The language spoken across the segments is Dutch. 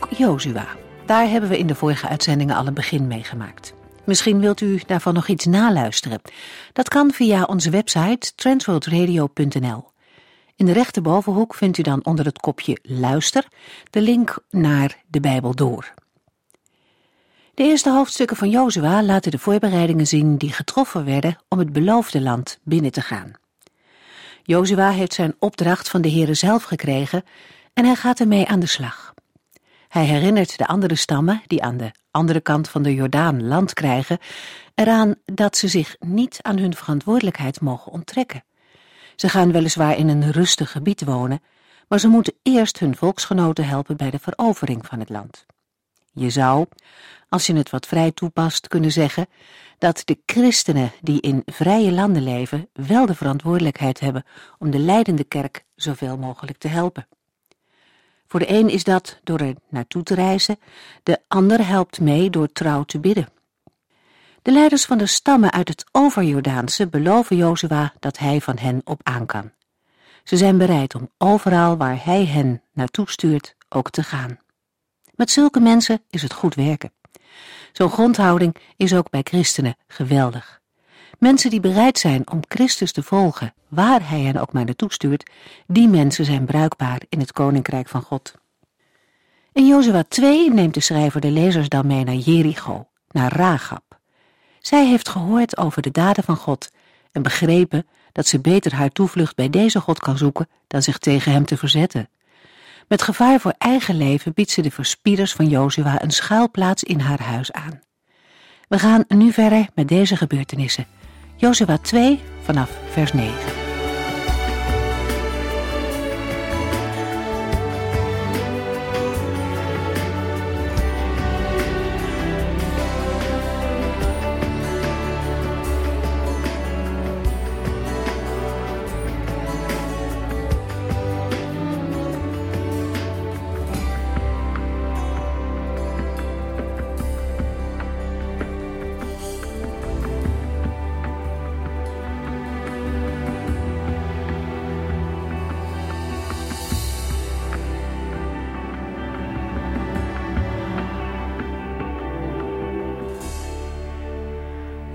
Boek Jozua. Daar hebben we in de vorige uitzendingen al een begin mee gemaakt. Misschien wilt u daarvan nog iets naluisteren. Dat kan via onze website transworldradio.nl. In de rechterbovenhoek vindt u dan onder het kopje Luister de link naar de Bijbel door. De eerste hoofdstukken van Jozua laten de voorbereidingen zien die getroffen werden om het beloofde land binnen te gaan. Jozua heeft zijn opdracht van de Heere zelf gekregen en hij gaat ermee aan de slag. Hij herinnert de andere stammen, die aan de andere kant van de Jordaan land krijgen, eraan dat ze zich niet aan hun verantwoordelijkheid mogen onttrekken. Ze gaan weliswaar in een rustig gebied wonen, maar ze moeten eerst hun volksgenoten helpen bij de verovering van het land. Je zou, als je het wat vrij toepast, kunnen zeggen dat de christenen die in vrije landen leven wel de verantwoordelijkheid hebben om de leidende kerk zoveel mogelijk te helpen. Voor de een is dat door er naartoe te reizen, de ander helpt mee door trouw te bidden. De leiders van de stammen uit het overjordaanse beloven Jozua dat hij van hen op aan kan. Ze zijn bereid om overal waar hij hen naartoe stuurt ook te gaan. Met zulke mensen is het goed werken. Zo'n grondhouding is ook bij christenen geweldig. Mensen die bereid zijn om Christus te volgen, waar hij hen ook maar naartoe stuurt, die mensen zijn bruikbaar in het koninkrijk van God. In Jozua 2 neemt de schrijver de lezers dan mee naar Jericho, naar Rahab. Zij heeft gehoord over de daden van God en begrepen dat ze beter haar toevlucht bij deze God kan zoeken dan zich tegen hem te verzetten. Met gevaar voor eigen leven biedt ze de verspieders van Jozua een schuilplaats in haar huis aan. We gaan nu verder met deze gebeurtenissen. Jozua 2 vanaf vers 9.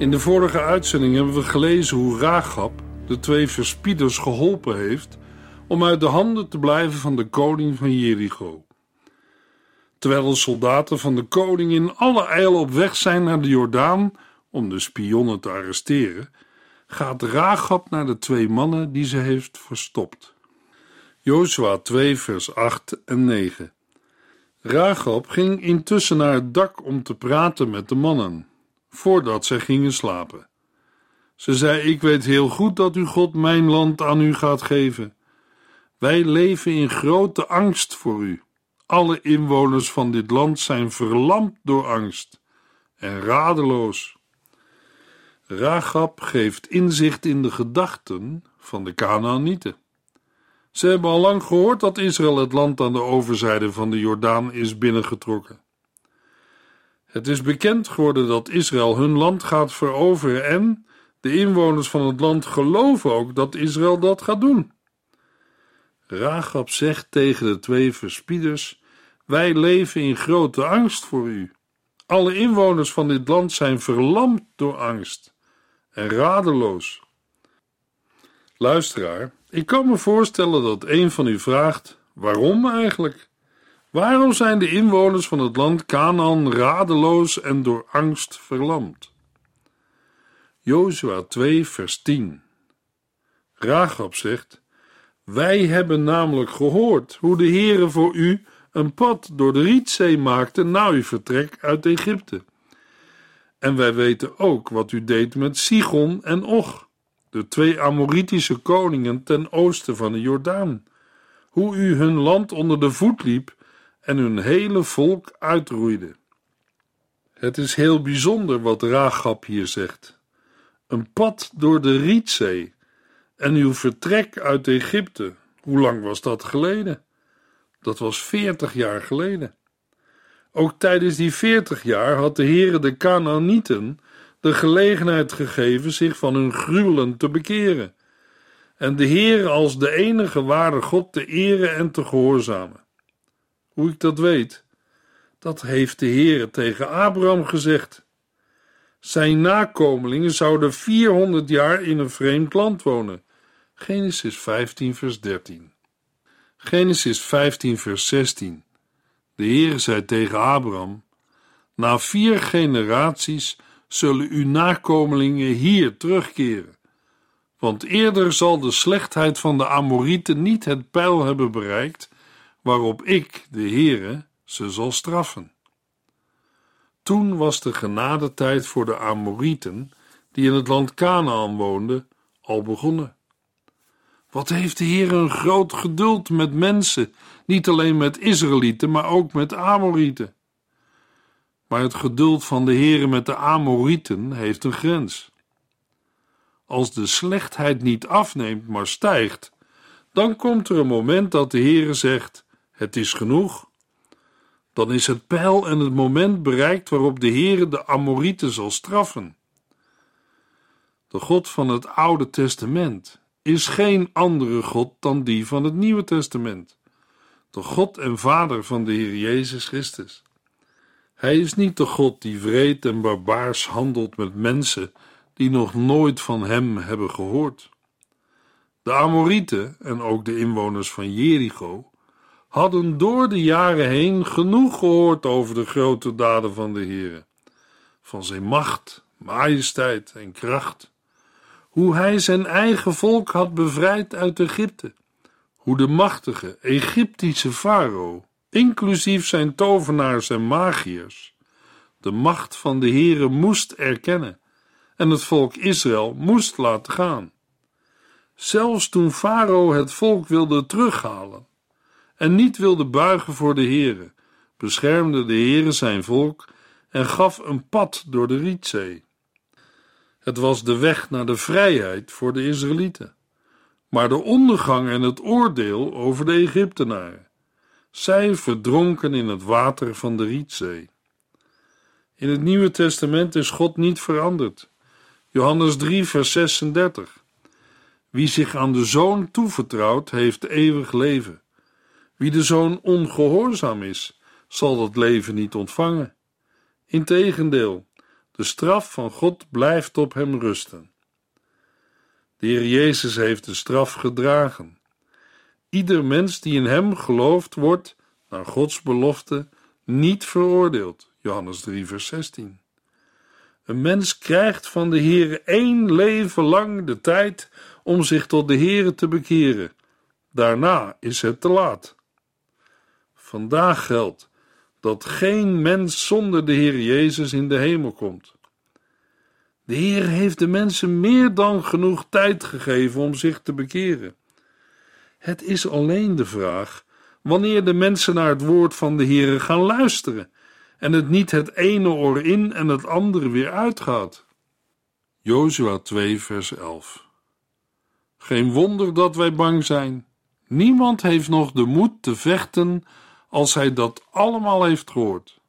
In de vorige uitzending hebben we gelezen hoe Ragab de twee verspieders geholpen heeft om uit de handen te blijven van de koning van Jericho. Terwijl de soldaten van de koning in alle eil op weg zijn naar de Jordaan om de spionnen te arresteren, gaat Ragab naar de twee mannen die ze heeft verstopt. Jozua 2 vers 8 en 9 Ragab ging intussen naar het dak om te praten met de mannen voordat zij gingen slapen. Ze zei: Ik weet heel goed dat u God mijn land aan u gaat geven. Wij leven in grote angst voor u. Alle inwoners van dit land zijn verlamd door angst en radeloos. Ragab geeft inzicht in de gedachten van de Canaanieten. Ze hebben al lang gehoord dat Israël het land aan de overzijde van de Jordaan is binnengetrokken. Het is bekend geworden dat Israël hun land gaat veroveren en de inwoners van het land geloven ook dat Israël dat gaat doen. Ragab zegt tegen de twee verspieders: Wij leven in grote angst voor u. Alle inwoners van dit land zijn verlamd door angst en radeloos. Luisteraar, ik kan me voorstellen dat een van u vraagt: waarom eigenlijk? Waarom zijn de inwoners van het land Canaan radeloos en door angst verlamd? Jozua 2 vers 10 Ragab zegt, wij hebben namelijk gehoord hoe de Heere voor u een pad door de Rietzee maakte na uw vertrek uit Egypte. En wij weten ook wat u deed met Sigon en Och, de twee Amoritische koningen ten oosten van de Jordaan, hoe u hun land onder de voet liep en hun hele volk uitroeide. Het is heel bijzonder wat Raagap hier zegt. Een pad door de Rietzee en uw vertrek uit Egypte. Hoe lang was dat geleden? Dat was veertig jaar geleden. Ook tijdens die veertig jaar had de Heere de Canaanieten de gelegenheid gegeven zich van hun gruwelen te bekeren en de Heere als de enige ware God te eren en te gehoorzamen. Hoe ik dat weet? Dat heeft de Heere tegen Abraham gezegd. Zijn nakomelingen zouden 400 jaar in een vreemd land wonen. Genesis 15 vers 13. Genesis 15 vers 16. De Heere zei tegen Abraham: Na vier generaties zullen uw nakomelingen hier terugkeren. Want eerder zal de slechtheid van de Amorieten niet het pijl hebben bereikt, waarop ik, de Heere, ze zal straffen. Toen was de genadetijd voor de Amorieten, die in het land Canaan woonden, al begonnen. Wat heeft de Heer een groot geduld met mensen, niet alleen met Israëlieten, maar ook met Amorieten. Maar het geduld van de Heer met de Amorieten heeft een grens. Als de slechtheid niet afneemt, maar stijgt, dan komt er een moment dat de Heere zegt: Het is genoeg. Dan is het pijl en het moment bereikt waarop de Heere de Amorieten zal straffen. De God van het Oude Testament is geen andere God dan die van het Nieuwe Testament, de God en Vader van de Heer Jezus Christus. Hij is niet de God die wreed en barbaars handelt met mensen die nog nooit van hem hebben gehoord. De Amorieten en ook de inwoners van Jericho hadden door de jaren heen genoeg gehoord over de grote daden van de Heere, van zijn macht, majesteit en kracht, hoe hij zijn eigen volk had bevrijd uit Egypte, hoe de machtige Egyptische farao, inclusief zijn tovenaars en magiërs, de macht van de Heere moest erkennen en het volk Israël moest laten gaan. Zelfs toen Farao het volk wilde terughalen en niet wilde buigen voor de Heere, beschermde de Heere zijn volk en gaf een pad door de Rietzee. Het was de weg naar de vrijheid voor de Israëlieten, maar de ondergang en het oordeel over de Egyptenaren. Zij verdronken in het water van de Rietzee. In het Nieuwe Testament is God niet veranderd. Johannes 3, vers 36. Wie zich aan de zoon toevertrouwt, heeft eeuwig leven. Wie de zoon ongehoorzaam is, zal dat leven niet ontvangen. Integendeel, de straf van God blijft op hem rusten. De Heer Jezus heeft de straf gedragen. Ieder mens die in hem gelooft, wordt, naar Gods belofte, niet veroordeeld. Johannes 3, vers 16. Een mens krijgt van de Heere één leven lang de tijd om zich tot de Heere te bekeren. Daarna is het te laat. Vandaag geldt dat geen mens zonder de Heer Jezus in de hemel komt. De Heer heeft de mensen meer dan genoeg tijd gegeven om zich te bekeren. Het is alleen de vraag wanneer de mensen naar het woord van de Heere gaan luisteren en het niet het ene oor in en het andere weer uitgaat. Jozua 2 vers 11 Geen wonder dat wij bang zijn. Niemand heeft nog de moed te vechten als hij dat allemaal heeft gehoord.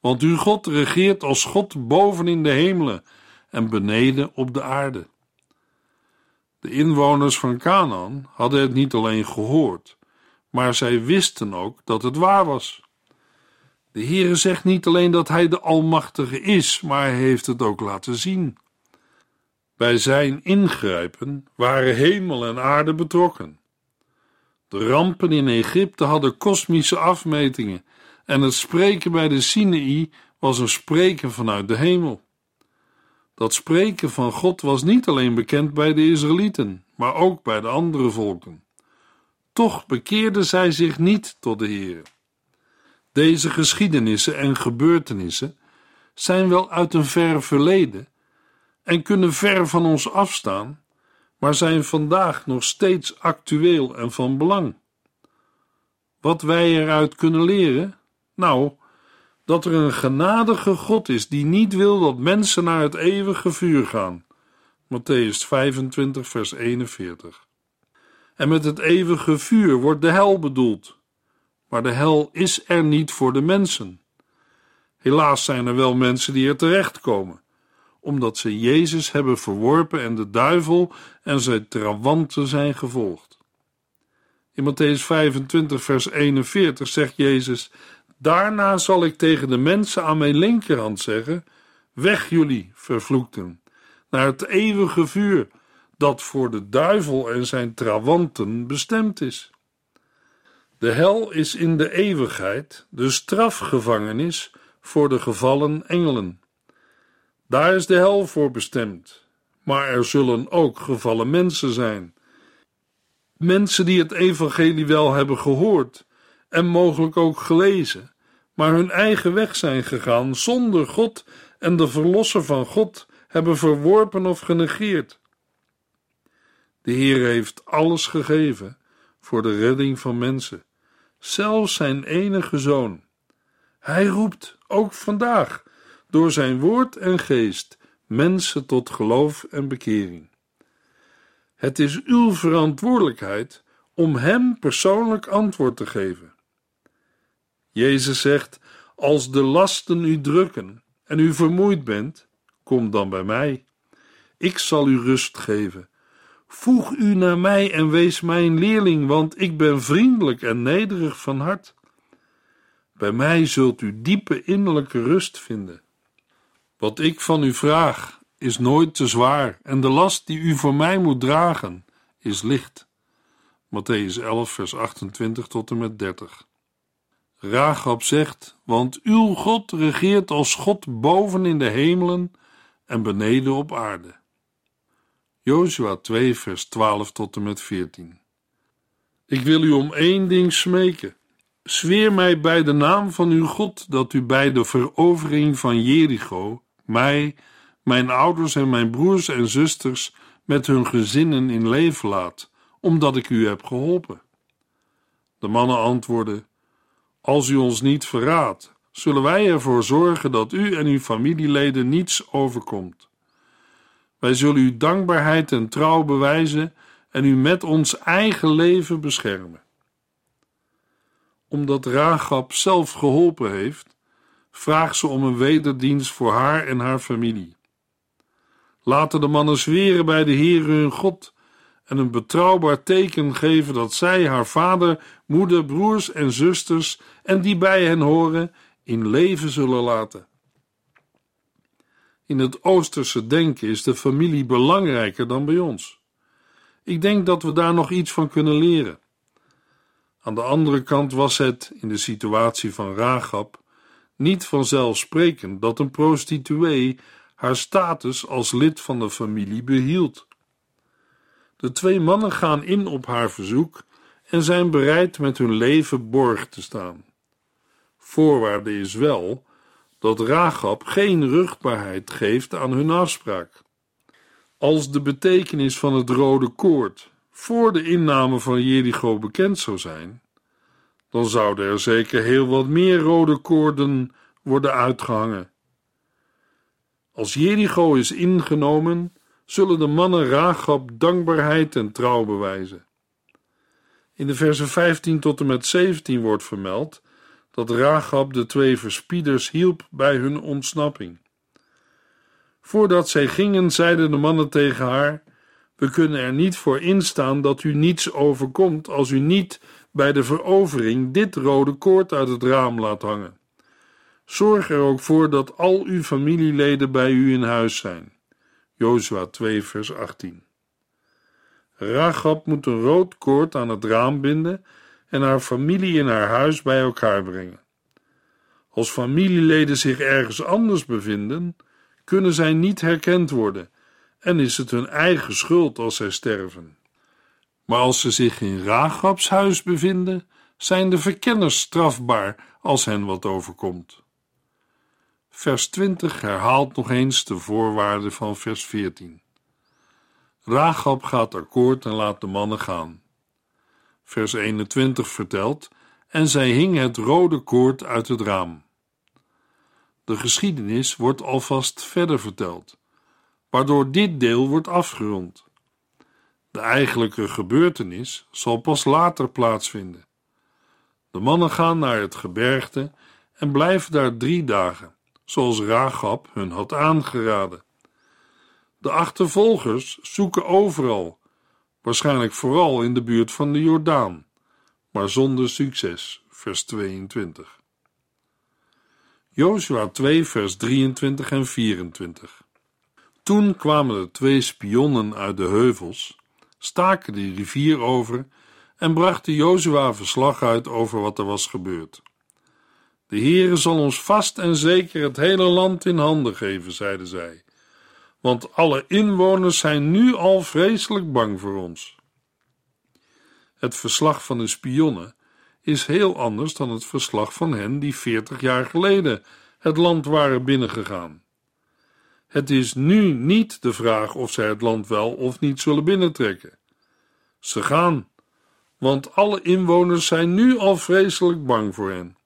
Want uw God regeert als God boven in de hemelen en beneden op de aarde. De inwoners van Canaan hadden het niet alleen gehoord, maar zij wisten ook dat het waar was. De Heere zegt niet alleen dat Hij de Almachtige is, maar Hij heeft het ook laten zien. Bij zijn ingrijpen waren hemel en aarde betrokken. De rampen in Egypte hadden kosmische afmetingen en het spreken bij de Sinaï was een spreken vanuit de hemel. Dat spreken van God was niet alleen bekend bij de Israëlieten, maar ook bij de andere volken. Toch bekeerden zij zich niet tot de Heer. Deze geschiedenissen en gebeurtenissen zijn wel uit een ver verleden en kunnen ver van ons afstaan, maar zijn vandaag nog steeds actueel en van belang. Wat wij eruit kunnen leren? Nou, dat er een genadige God is die niet wil dat mensen naar het eeuwige vuur gaan. Matthäus 25, vers 41. En met het eeuwige vuur wordt de hel bedoeld. Maar de hel is er niet voor de mensen. Helaas zijn er wel mensen die er terechtkomen, omdat ze Jezus hebben verworpen en de duivel en zijn trawanten zijn gevolgd. In Matthäus 25, vers 41 zegt Jezus: Daarna zal ik tegen de mensen aan mijn linkerhand zeggen: Weg jullie, vervloekten, naar het eeuwige vuur, dat voor de duivel en zijn trawanten bestemd is. De hel is in de eeuwigheid de strafgevangenis voor de gevallen engelen. Daar is de hel voor bestemd, maar er zullen ook gevallen mensen zijn. Mensen die het evangelie wel hebben gehoord en mogelijk ook gelezen, maar hun eigen weg zijn gegaan zonder God en de verlosser van God hebben verworpen of genegeerd. De Heer heeft alles gegeven voor de redding van mensen, zelfs zijn enige zoon. Hij roept ook vandaag door zijn woord en geest mensen tot geloof en bekering. Het is uw verantwoordelijkheid om hem persoonlijk antwoord te geven. Jezus zegt: Als de lasten u drukken en u vermoeid bent, kom dan bij mij. Ik zal u rust geven. Voeg u naar mij en wees mijn leerling, want ik ben vriendelijk en nederig van hart. Bij mij zult u diepe innerlijke rust vinden. Wat ik van u vraag is nooit te zwaar en de last die u voor mij moet dragen is licht. Matthäus 11, vers 28 tot en met 30. Rahab zegt: Want uw God regeert als God boven in de hemelen en beneden op aarde. Jozua 2, vers 12 tot en met 14. Ik wil u om één ding smeken. Zweer mij bij de naam van uw God dat u bij de verovering van Jericho mij, mijn ouders en mijn broers en zusters met hun gezinnen in leven laat, omdat ik u heb geholpen. De mannen antwoordden: Als u ons niet verraadt, zullen wij ervoor zorgen dat u en uw familieleden niets overkomt. Wij zullen u dankbaarheid en trouw bewijzen en u met ons eigen leven beschermen. Omdat Ragab zelf geholpen heeft, vraagt ze om een wederdienst voor haar en haar familie. Laten de mannen zweren bij de Heer hun God en een betrouwbaar teken geven dat zij haar vader, moeder, broers en zusters en die bij hen horen in leven zullen laten. In het Oosterse denken is de familie belangrijker dan bij ons. Ik denk dat we daar nog iets van kunnen leren. Aan de andere kant was het, in de situatie van Ragab, niet vanzelfsprekend dat een prostituee haar status als lid van de familie behield. De twee mannen gaan in op haar verzoek en zijn bereid met hun leven borg te staan. Voorwaarde is wel dat Ragab geen rugbaarheid geeft aan hun afspraak. Als de betekenis van het rode koord voor de inname van Jericho bekend zou zijn, dan zouden er zeker heel wat meer rode koorden worden uitgehangen. Als Jericho is ingenomen, zullen de mannen Ragab dankbaarheid en trouw bewijzen. In de versen 15 tot en met 17 wordt vermeld dat Ragab de twee verspieders hielp bij hun ontsnapping. Voordat zij gingen, zeiden de mannen tegen haar: We kunnen er niet voor instaan dat u niets overkomt als u niet bij de verovering dit rode koord uit het raam laat hangen. Zorg er ook voor dat al uw familieleden bij u in huis zijn. Jozua 2, vers 18. Ragab moet een rood koord aan het raam binden en haar familie in haar huis bij elkaar brengen. Als familieleden zich ergens anders bevinden, kunnen zij niet herkend worden en is het hun eigen schuld als zij sterven. Maar als ze zich in Ragabs huis bevinden, zijn de verkenners strafbaar als hen wat overkomt. Vers 20 herhaalt nog eens de voorwaarden van vers 14. Ragab gaat akkoord en laat de mannen gaan. Vers 21 vertelt: en zij hing het rode koord uit het raam. De geschiedenis wordt alvast verder verteld, waardoor dit deel wordt afgerond. De eigenlijke gebeurtenis zal pas later plaatsvinden. De mannen gaan naar het gebergte en blijven daar drie dagen, zoals Ragab hun had aangeraden. De achtervolgers zoeken overal, waarschijnlijk vooral in de buurt van de Jordaan, maar zonder succes. Vers 22. Jozua 2, vers 23 en 24. Toen kwamen de twee spionnen uit de heuvels, staken de rivier over en brachten Jozua verslag uit over wat er was gebeurd. De Heere zal ons vast en zeker het hele land in handen geven, zeiden zij, want alle inwoners zijn nu al vreselijk bang voor ons. Het verslag van de spionnen is heel anders dan het verslag van hen die veertig jaar geleden het land waren binnengegaan. Het is nu niet de vraag of zij het land wel of niet zullen binnentrekken. Ze gaan, want alle inwoners zijn nu al vreselijk bang voor hen.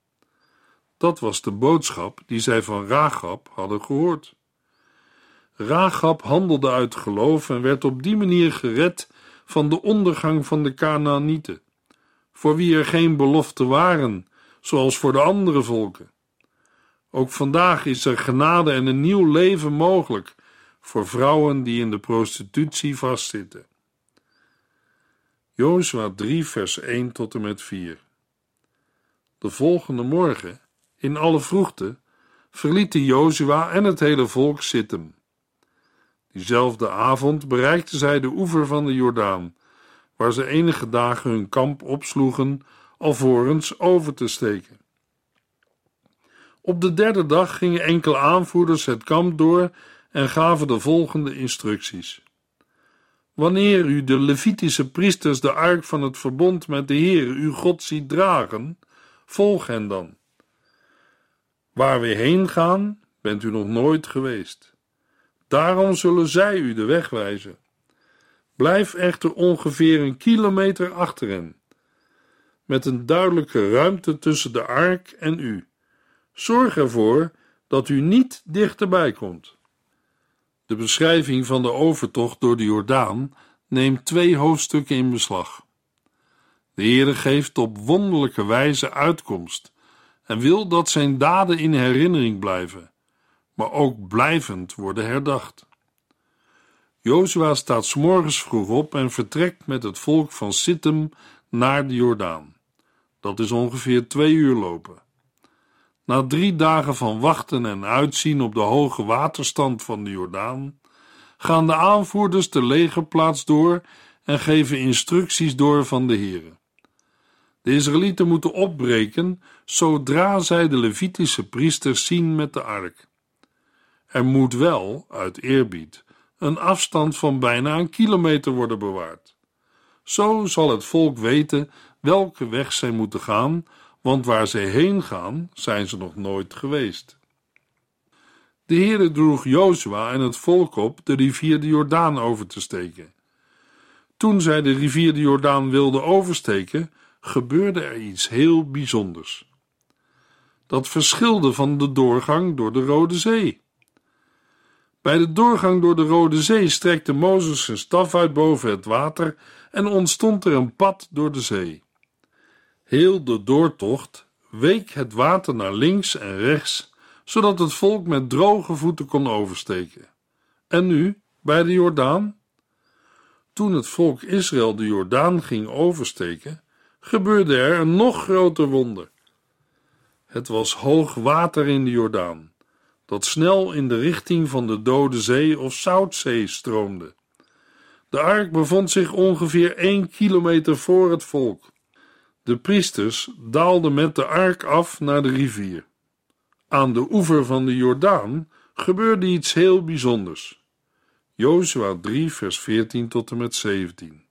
Dat was de boodschap die zij van Ragab hadden gehoord. Ragab handelde uit geloof en werd op die manier gered van de ondergang van de Kanaanieten, voor wie er geen beloften waren, zoals voor de andere volken. Ook vandaag is er genade en een nieuw leven mogelijk voor vrouwen die in de prostitutie vastzitten. Jozua 3, vers 1 tot en met 4. De volgende morgen, in alle vroegte, verlieten Jozua en het hele volk Sittem. Diezelfde avond bereikten zij de oever van de Jordaan, waar ze enige dagen hun kamp opsloegen, alvorens over te steken. Op de derde dag gingen enkele aanvoerders het kamp door en gaven de volgende instructies. Wanneer u de Levitische priesters de ark van het verbond met de Heer, uw God, ziet dragen, volg hen dan. Waar we heen gaan, bent u nog nooit geweest. Daarom zullen zij u de weg wijzen. Blijf echter ongeveer een kilometer achter hen, met een duidelijke ruimte tussen de ark en u. Zorg ervoor dat u niet dichterbij komt. De beschrijving van de overtocht door de Jordaan neemt twee hoofdstukken in beslag. De Heere geeft op wonderlijke wijze uitkomst en wil dat zijn daden in herinnering blijven, maar ook blijvend worden herdacht. Jozua staat morgens vroeg op en vertrekt met het volk van Sittem naar de Jordaan. Dat is ongeveer twee uur lopen. Na drie dagen van wachten en uitzien op de hoge waterstand van de Jordaan, gaan de aanvoerders de legerplaats door en geven instructies door van de heren. De Israëlieten moeten opbreken zodra zij de Levitische priesters zien met de ark. Er moet wel, uit eerbied, een afstand van bijna een kilometer worden bewaard. Zo zal het volk weten welke weg zij moeten gaan want waar zij heen gaan, zijn ze nog nooit geweest. De Heere droeg Jozua en het volk op de rivier de Jordaan over te steken. Toen zij de rivier de Jordaan wilden oversteken, gebeurde er iets heel bijzonders. Dat verschilde van de doorgang door de Rode Zee. Bij de doorgang door de Rode Zee strekte Mozes zijn staf uit boven het water en ontstond er een pad door de zee. Heel de doortocht week het water naar links en rechts, zodat het volk met droge voeten kon oversteken. En nu, bij de Jordaan? Toen het volk Israël de Jordaan ging oversteken, gebeurde er een nog groter wonder. Het was hoog water in de Jordaan, dat snel in de richting van de Dode Zee of Zoutzee stroomde. De ark bevond zich ongeveer één kilometer voor het volk. De priesters daalden met de ark af naar de rivier. Aan de oever van de Jordaan gebeurde iets heel bijzonders. Jozua 3, vers 14 tot en met 17.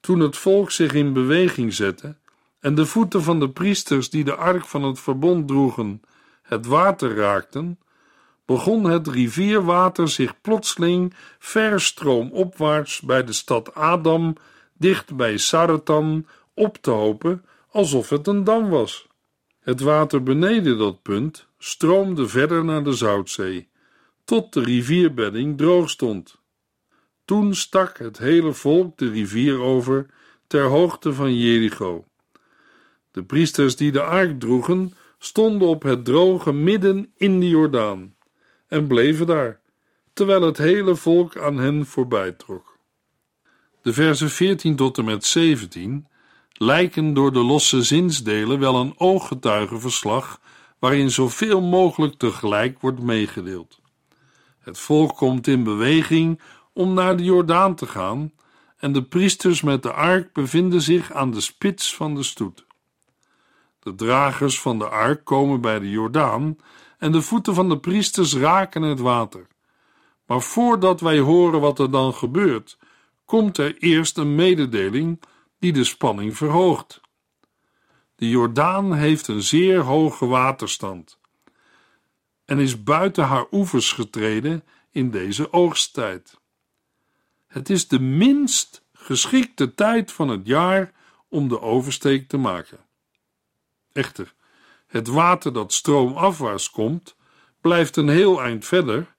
Toen het volk zich in beweging zette en de voeten van de priesters die de ark van het verbond droegen het water raakten, begon het rivierwater zich plotseling verstroomopwaarts bij de stad Adam, dicht bij Saratan, op te hopen alsof het een dam was. Het water beneden dat punt stroomde verder naar de Zoutzee, tot de rivierbedding droog stond. Toen stak het hele volk de rivier over ter hoogte van Jericho. De priesters die de ark droegen, stonden op het droge midden in de Jordaan en bleven daar, terwijl het hele volk aan hen voorbij trok. De versen 14 tot en met 17 lijken door de losse zinsdelen wel een ooggetuigenverslag waarin zoveel mogelijk tegelijk wordt meegedeeld. Het volk komt in beweging om naar de Jordaan te gaan en de priesters met de ark bevinden zich aan de spits van de stoet. De dragers van de ark komen bij de Jordaan en de voeten van de priesters raken het water. Maar voordat wij horen wat er dan gebeurt, komt er eerst een mededeling die de spanning verhoogt. De Jordaan heeft een zeer hoge waterstand en is buiten haar oevers getreden in deze oogsttijd. Het is de minst geschikte tijd van het jaar om de oversteek te maken. Echter, het water dat stroomafwaarts komt, blijft een heel eind verder,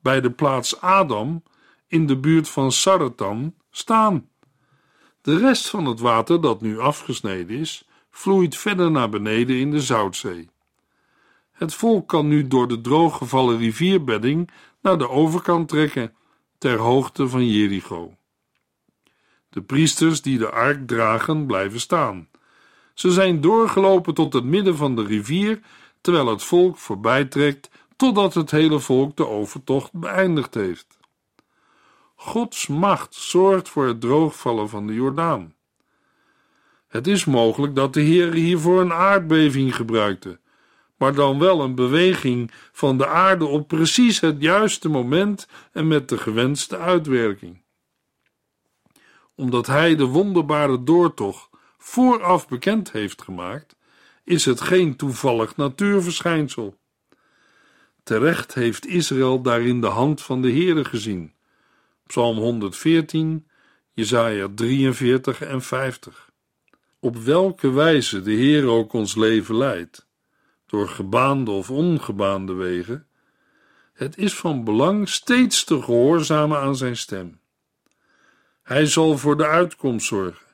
bij de plaats Adam, in de buurt van Saratan, staan. De rest van het water dat nu afgesneden is, vloeit verder naar beneden in de Zoutzee. Het volk kan nu door de drooggevallen rivierbedding naar de overkant trekken, ter hoogte van Jericho. De priesters die de ark dragen, blijven staan. Ze zijn doorgelopen tot het midden van de rivier, terwijl het volk voorbijtrekt, totdat het hele volk de overtocht beëindigd heeft. Gods macht zorgt voor het droogvallen van de Jordaan. Het is mogelijk dat de Heer hiervoor een aardbeving gebruikte, maar dan wel een beweging van de aarde op precies het juiste moment en met de gewenste uitwerking. Omdat Hij de wonderbare doortocht vooraf bekend heeft gemaakt, is het geen toevallig natuurverschijnsel. Terecht heeft Israël daarin de hand van de Heere gezien. Psalm 114, Jesaja 43 en 50. Op welke wijze de Heer ook ons leven leidt, door gebaande of ongebaande wegen, het is van belang steeds te gehoorzamen aan zijn stem. Hij zal voor de uitkomst zorgen.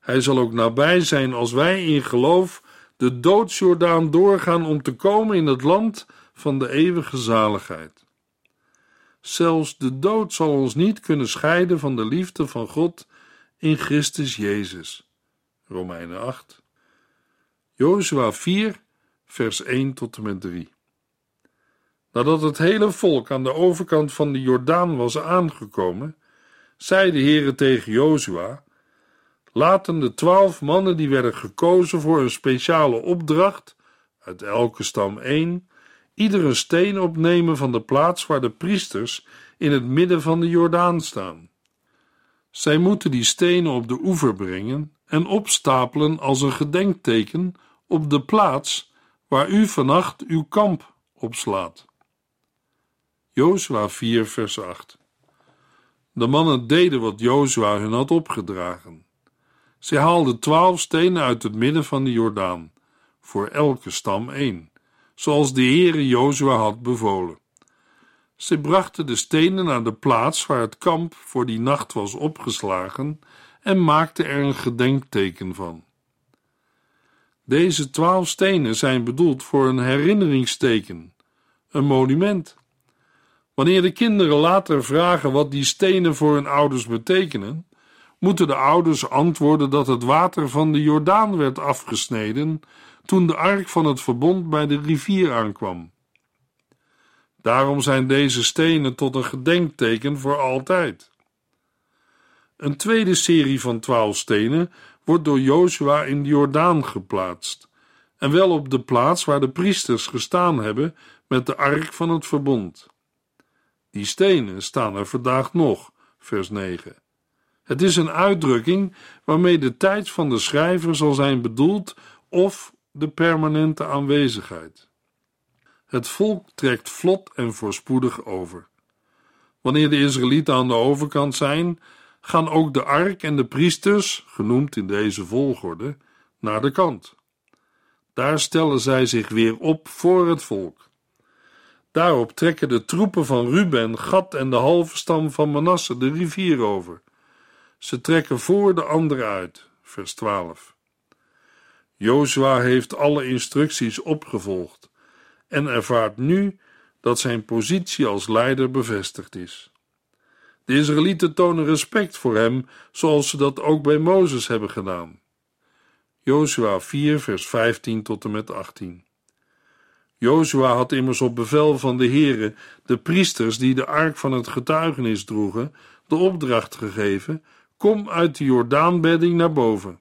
Hij zal ook nabij zijn als wij in geloof de doodsjordaan doorgaan om te komen in het land van de eeuwige zaligheid. Zelfs de dood zal ons niet kunnen scheiden van de liefde van God in Christus Jezus. Romeinen 8. Jozua 4, vers 1 tot en met 3. Nadat het hele volk aan de overkant van de Jordaan was aangekomen, zei de Heere tegen Jozua: Laten de twaalf mannen die werden gekozen voor een speciale opdracht, uit elke stam één, ieder een steen opnemen van de plaats waar de priesters in het midden van de Jordaan staan. Zij moeten die stenen op de oever brengen en opstapelen als een gedenkteken op de plaats waar u vannacht uw kamp opslaat. Jozua 4 vers 8 De mannen deden wat Jozua hun had opgedragen. Zij haalden twaalf stenen uit het midden van de Jordaan, voor elke stam één, zoals de Heere Jozua had bevolen. Ze brachten de stenen naar de plaats waar het kamp voor die nacht was opgeslagen en maakten er een gedenkteken van. Deze twaalf stenen zijn bedoeld voor een herinneringsteken, een monument. Wanneer de kinderen later vragen wat die stenen voor hun ouders betekenen, moeten de ouders antwoorden dat het water van de Jordaan werd afgesneden toen de ark van het verbond bij de rivier aankwam. Daarom zijn deze stenen tot een gedenkteken voor altijd. Een tweede serie van twaalf stenen wordt door Jozua in de Jordaan geplaatst, en wel op de plaats waar de priesters gestaan hebben met de ark van het verbond. Die stenen staan er vandaag nog, vers 9. Het is een uitdrukking waarmee de tijd van de schrijver zal zijn bedoeld of de permanente aanwezigheid. Het volk trekt vlot en voorspoedig over. Wanneer de Israëlieten aan de overkant zijn, gaan ook de ark en de priesters, genoemd in deze volgorde, naar de kant. Daar stellen zij zich weer op voor het volk. Daarop trekken de troepen van Ruben, Gad en de halve stam van Manasse de rivier over. Ze trekken voor de anderen uit. Vers 12. Jozua heeft alle instructies opgevolgd en ervaart nu dat zijn positie als leider bevestigd is. De Israëlieten tonen respect voor hem, zoals ze dat ook bij Mozes hebben gedaan. Jozua 4, vers 15 tot en met 18. Jozua had immers op bevel van de Heere de priesters die de ark van het getuigenis droegen, de opdracht gegeven: kom uit de Jordaanbedding naar boven.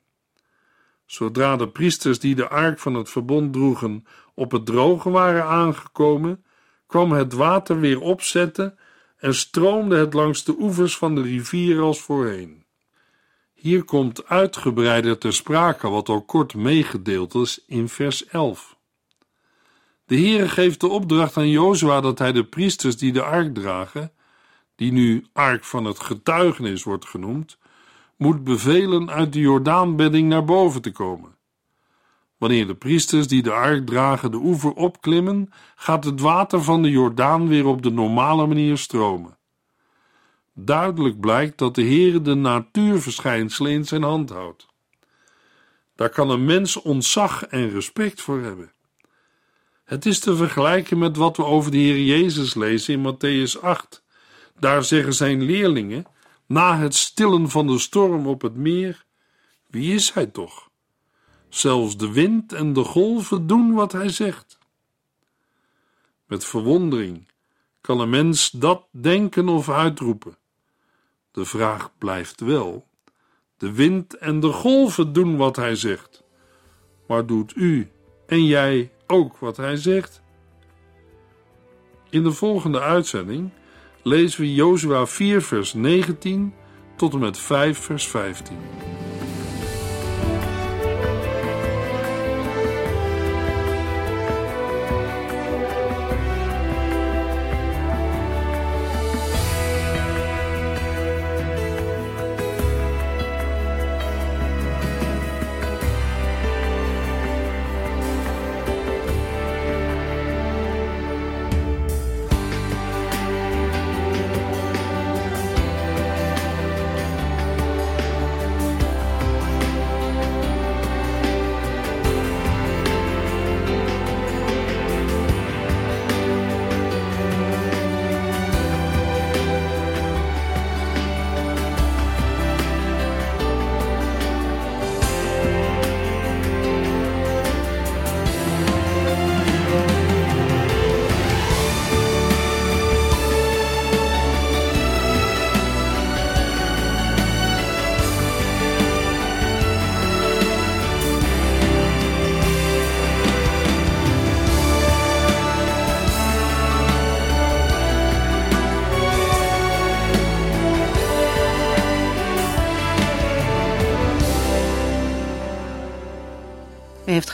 Zodra de priesters die de ark van het verbond droegen op het droge waren aangekomen, kwam het water weer opzetten en stroomde het langs de oevers van de rivier als voorheen. Hier komt uitgebreider ter sprake wat al kort meegedeeld is in vers 11. De Heere geeft de opdracht aan Jozua dat hij de priesters die de ark dragen, die nu ark van het getuigenis wordt genoemd, moet bevelen uit de Jordaanbedding naar boven te komen. Wanneer de priesters die de ark dragen de oever opklimmen, gaat het water van de Jordaan weer op de normale manier stromen. Duidelijk blijkt dat de Heere de natuurverschijnselen in zijn hand houdt. Daar kan een mens ontzag en respect voor hebben. Het is te vergelijken met wat we over de Heer Jezus lezen in Matthäus 8. Daar zeggen zijn leerlingen, na het stillen van de storm op het meer: Wie is hij toch? Zelfs de wind en de golven doen wat hij zegt. Met verwondering kan een mens dat denken of uitroepen. De vraag blijft wel: de wind en de golven doen wat hij zegt. Maar doet u en jij ook wat hij zegt? In de volgende uitzending lezen we Jozua 4 vers 19 tot en met 5 vers 15.